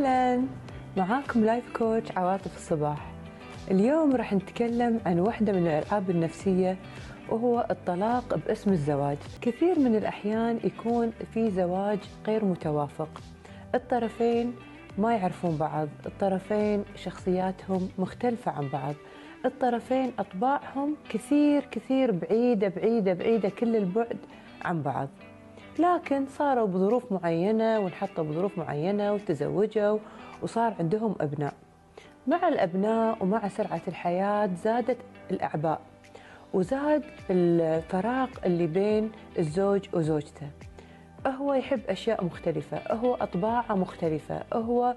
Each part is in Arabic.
أهلا. معاكم لايف كوتش عواطف الصباح. اليوم راح نتكلم عن واحدة من الألعاب النفسية وهو الطلاق باسم الزواج. كثير من الأحيان يكون في زواج غير متوافق. الطرفين ما يعرفون بعض الطرفين شخصياتهم مختلفة عن بعض. الطرفين أطباعهم كثير كثير بعيدة بعيدة بعيدة كل البعد عن بعض. لكن صاروا بظروف معينة وانحطوا بظروف معينة وتزوجوا وصار عندهم أبناء. مع الأبناء ومع سرعة الحياة زادت الأعباء وزاد الفراغ اللي بين الزوج وزوجته. هو يحب أشياء مختلفة هو أطباعه مختلفة هو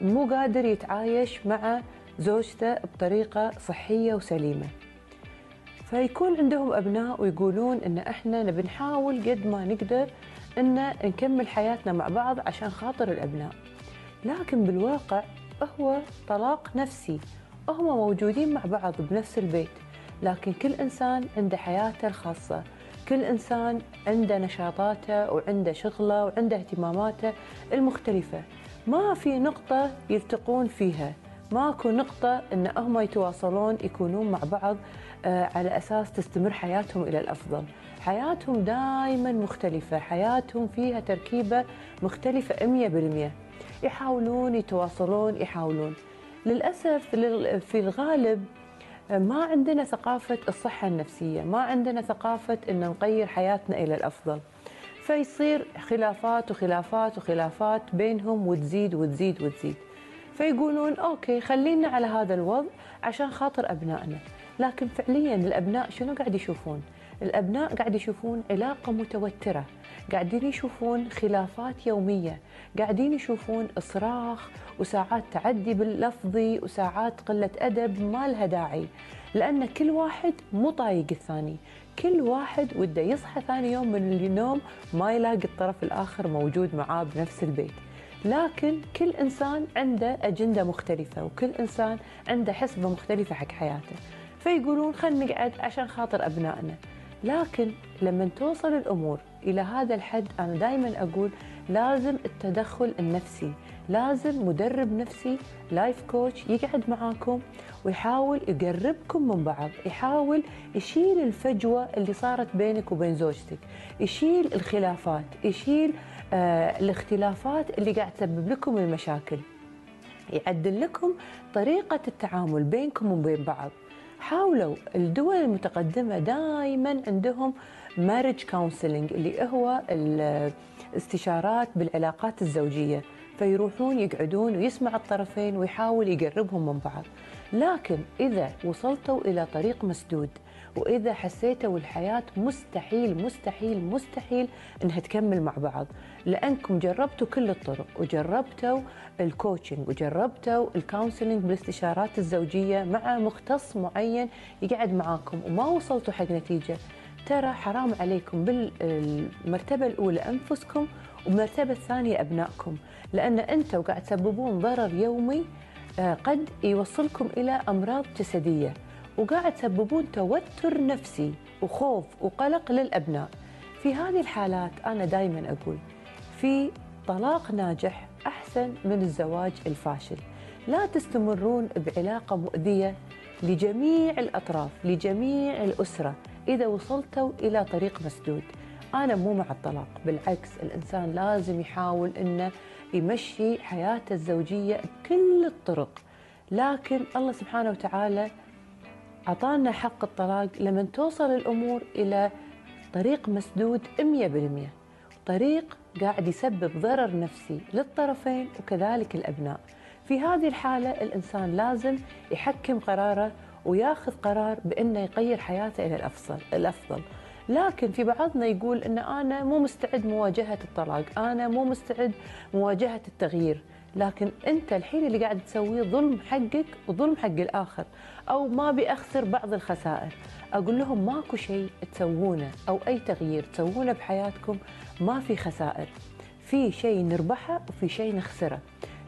مو قادر يتعايش مع زوجته بطريقة صحية وسليمة. فيكون عندهم أبناء ويقولون إن إحنا نبي نحاول قد ما نقدر إن نكمل حياتنا مع بعض عشان خاطر الأبناء. لكن بالواقع هو طلاق نفسي. هم موجودين مع بعض بنفس البيت. لكن كل إنسان عنده حياته الخاصة. كل إنسان عنده نشاطاته وعنده شغله وعنده اهتماماته المختلفة. ما في نقطة يلتقون فيها. ماكو نقطة إن هم يتواصلون يكونون مع بعض على أساس تستمر حياتهم إلى الأفضل. حياتهم دائما مختلفة. حياتهم فيها مختلفة أمية بالمية. يحاولون يتواصلون يحاولون. للأسف في الغالب آه، ما عندنا ثقافة الصحة النفسية. ما عندنا ثقافة أن نغير حياتنا إلى الأفضل. فيصير خلافات وخلافات وخلافات بينهم وتزيد وتزيد وتزيد. فيقولون أوكي خلينا على هذا الوضع عشان خاطر أبنائنا. لكن فعليا الأبناء شنو قاعد يشوفون؟ الأبناء قاعد يشوفون علاقة متوترة قاعدين يشوفون خلافات يومية قاعدين يشوفون إصراخ وساعات تعدي باللفظي وساعات قلة أدب ما لها داعي لأن كل واحد مو طايق الثاني كل واحد وده يصحى ثاني يوم من النوم ما يلاقي الطرف الآخر موجود معاه بنفس البيت. لكن كل إنسان عنده أجندة مختلفة وكل إنسان عنده حسبة مختلفة حق حياته. فيقولون خلينا نقعد عشان خاطر أبنائنا. لكن لما توصل الأمور إلى هذا الحد أنا دائما أقول لازم التدخل النفسي لازم مدرب نفسي لايف كوتش يقعد معاكم ويحاول يقربكم من بعض يحاول يشيل الفجوة اللي صارت بينك وبين زوجتك يشيل الخلافات يشيل آه الاختلافات اللي قاعد تسبب لكم المشاكل. يعدل لكم طريقة التعامل بينكم وبين بعض. حاولوا الدول المتقدمة دائما عندهم مارج كونسلنج اللي هو الاستشارات بالعلاقات الزوجية. فيروحون يقعدون ويسمع الطرفين ويحاول يقربهم من بعض. لكن إذا وصلتوا إلى طريق مسدود وإذا حسيتوا الحياة مستحيل مستحيل مستحيل إنها تكمل مع بعض. لأنكم جربتوا كل الطرق وجربتوا ال coaching وجربتوا ال counseling بالاستشارات الزوجية مع مختص معين يقعد معاكم وما وصلتوا حق نتيجة. ترى حرام عليكم بالمرتبة الأولى أنفسكم وبالمرتبة الثانية أبنائكم. لأن أنتوا قاعد تسببون ضرر يومي آه، قد يوصلكم إلى أمراض جسدية. وقاعد تسببون توتر نفسي وخوف وقلق للأبناء. في هذه الحالات أنا دائما أقول في طلاق ناجح أحسن من الزواج الفاشل. لا تستمرون بعلاقة مؤذية لجميع الأطراف لجميع الأسرة إذا وصلتوا إلى طريق مسدود. أنا مو مع الطلاق بالعكس الإنسان لازم يحاول أنه يمشي حياته الزوجية بكل الطرق. لكن الله سبحانه وتعالى أعطانا حق الطلاق لما توصل الأمور إلى طريق مسدود 100% طريق قاعد يسبب ضرر نفسي للطرفين وكذلك الأبناء. في هذه الحالة الإنسان لازم يحكم قراره وياخذ قرار بأنه يغير حياته إلى الأفضل الأفضل. لكن في بعضنا يقول إن أنا مو مستعد مواجهة الطلاق، أنا مو مستعد مواجهة التغيير، لكن أنت الحين اللي قاعد تسويه ظلم حقك وظلم حق الآخر، أو ما بيأخسر بعض الخسائر، أقول لهم ماكو شيء تسوونه أو أي تغيير تسوونه بحياتكم ما في خسائر. في شيء نربحه وفي شيء نخسره.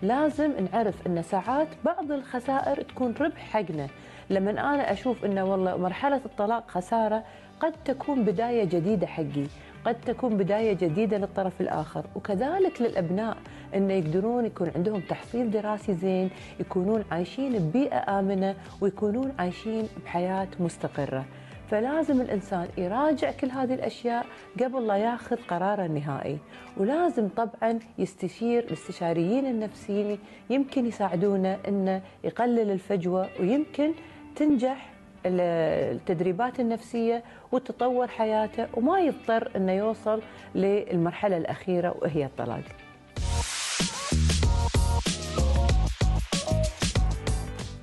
لازم نعرف إن ساعات بعض الخسائر تكون ربح حقنا لما أنا أشوف إنه والله مرحلة الطلاق خسارة قد تكون بداية جديدة حقي قد تكون بداية جديدة للطرف الآخر. وكذلك للأبناء أن يقدرون يكون عندهم تحصيل دراسي زين يكونون عايشين ببيئة آمنة ويكونون عايشين بحياة مستقرة. فلازم الإنسان يراجع كل هذه الأشياء قبل لا ياخذ قراره النهائي ولازم طبعا يستشير الاستشاريين النفسيين يمكن يساعدونه أنه يقلل الفجوة ويمكن تنجح التدريبات النفسية وتطور حياته وما يضطر أنه يوصل للمرحلة الأخيرة وهي الطلاق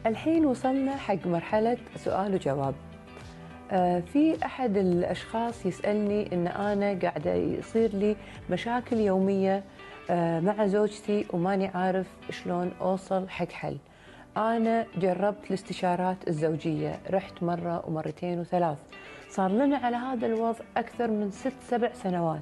الحين وصلنا حق مرحلة سؤال وجواب آه، في أحد الأشخاص يسألني إن أنا قاعدة يصير لي مشاكل يومية آه، مع زوجتي وماني عارف شلون أوصل حق حل. أنا جربت الاستشارات الزوجية، رحت مرة ومرتين وثلاث. صار لنا على هذا الوضع أكثر من ست سبع سنوات.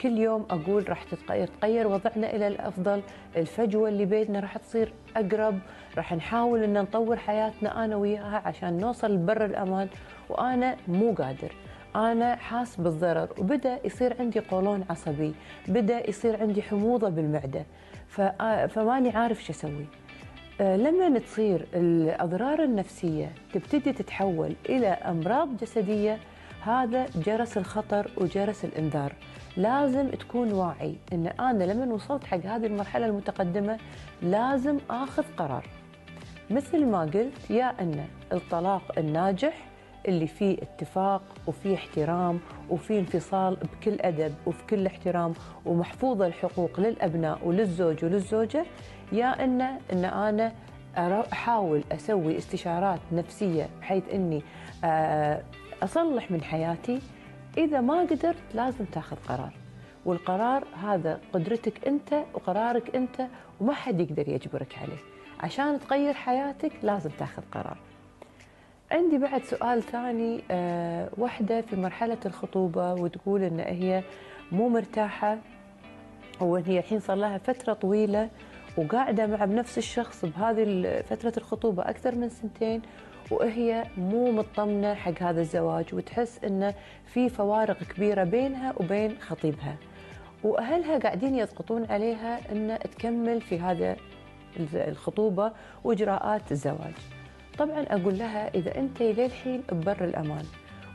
كل يوم أقول راح تتغير وضعنا إلى الأفضل، الفجوة اللي بيننا راح تصير أقرب، راح نحاول إن نطور حياتنا أنا وياها عشان نوصل لبر الأمان وأنا مو قادر. أنا حاس بالضرر وبدأ يصير عندي قولون عصبي، بدأ يصير عندي حموضة بالمعدة، فماني عارف شو أسوي. أه، لما تصير الأضرار النفسية تبتدي تتحول إلى أمراض جسدية هذا جرس الخطر وجرس الإنذار. لازم تكون واعي إن أنا لما وصلت حق هذه المرحلة المتقدمة لازم آخذ قرار. مثل ما قلت يا إن الطلاق الناجح اللي فيه اتفاق وفيه احترام وفيه انفصال بكل أدب وفي كل احترام ومحفوظة الحقوق للأبناء وللزوج وللزوجة يا ان إن أنا أحاول أسوي استشارات نفسية بحيث إني آه، أصلح من حياتي. إذا ما قدرت لازم تاخذ قرار والقرار هذا قدرتك أنت وقرارك أنت وما حد يقدر يجبرك عليه. عشان تغير حياتك لازم تاخذ قرار. عندي بعد سؤال ثاني أه وحدة في مرحلة الخطوبة وتقول إن هي مو مرتاحة وإن هي الحين صار لها فترة طويلة وقاعدة مع بنفس الشخص بهذه فترة الخطوبة أكثر من سنتين وهي مو مطمنة حق هذا الزواج وتحس انه في فوارق كبيرة بينها وبين خطيبها وأهلها قاعدين يضغطون عليها إن تكمل في هذا الخطوبة وإجراءات الزواج. طبعا أقول لها إذا انت للحين ببر الأمان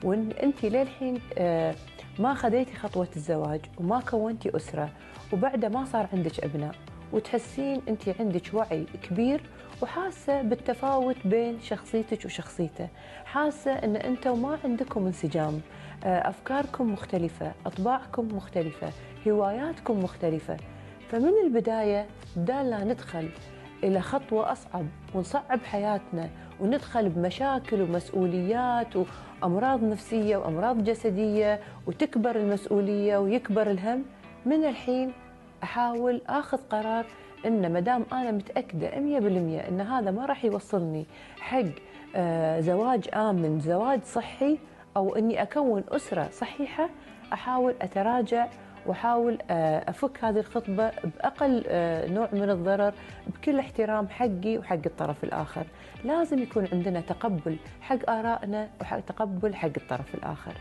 وإن انت للحين آه، ما خذيتي خطوة الزواج وما كونتي أسرة وبعده ما صار عندك أبناء وتحسين انت عندك وعي كبير وحاسة بالتفاوت بين شخصيتك وشخصيته، حاسة إن أنتم ما عندكم انسجام، آه، أفكاركم مختلفة، أطباعكم مختلفة، هواياتكم مختلفة، فمن البداية بدال لا ندخل إلى خطوة أصعب ونصعب حياتنا وندخل بمشاكل ومسؤوليات وأمراض نفسية وأمراض جسدية وتكبر المسؤولية ويكبر الهم. من الحين أحاول آخذ قرار إن ما دام أنا متأكدة 100% إن هذا ما راح يوصلني حق آه، زواج آمن، زواج صحي أو إني أكون أسرة صحيحة أحاول أتراجع واحاول آه، أفك هذه الخطبة بأقل آه، نوع من الضرر بكل احترام حقي وحق الطرف الآخر، لازم يكون عندنا تقبل حق آرائنا وحق تقبل حق الطرف الآخر.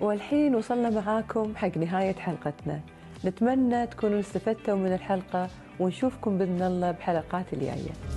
والحين وصلنا معاكم حق نهاية حلقتنا نتمنى تكونوا استفدتوا من الحلقة ونشوفكم بإذن الله بحلقات الجاية.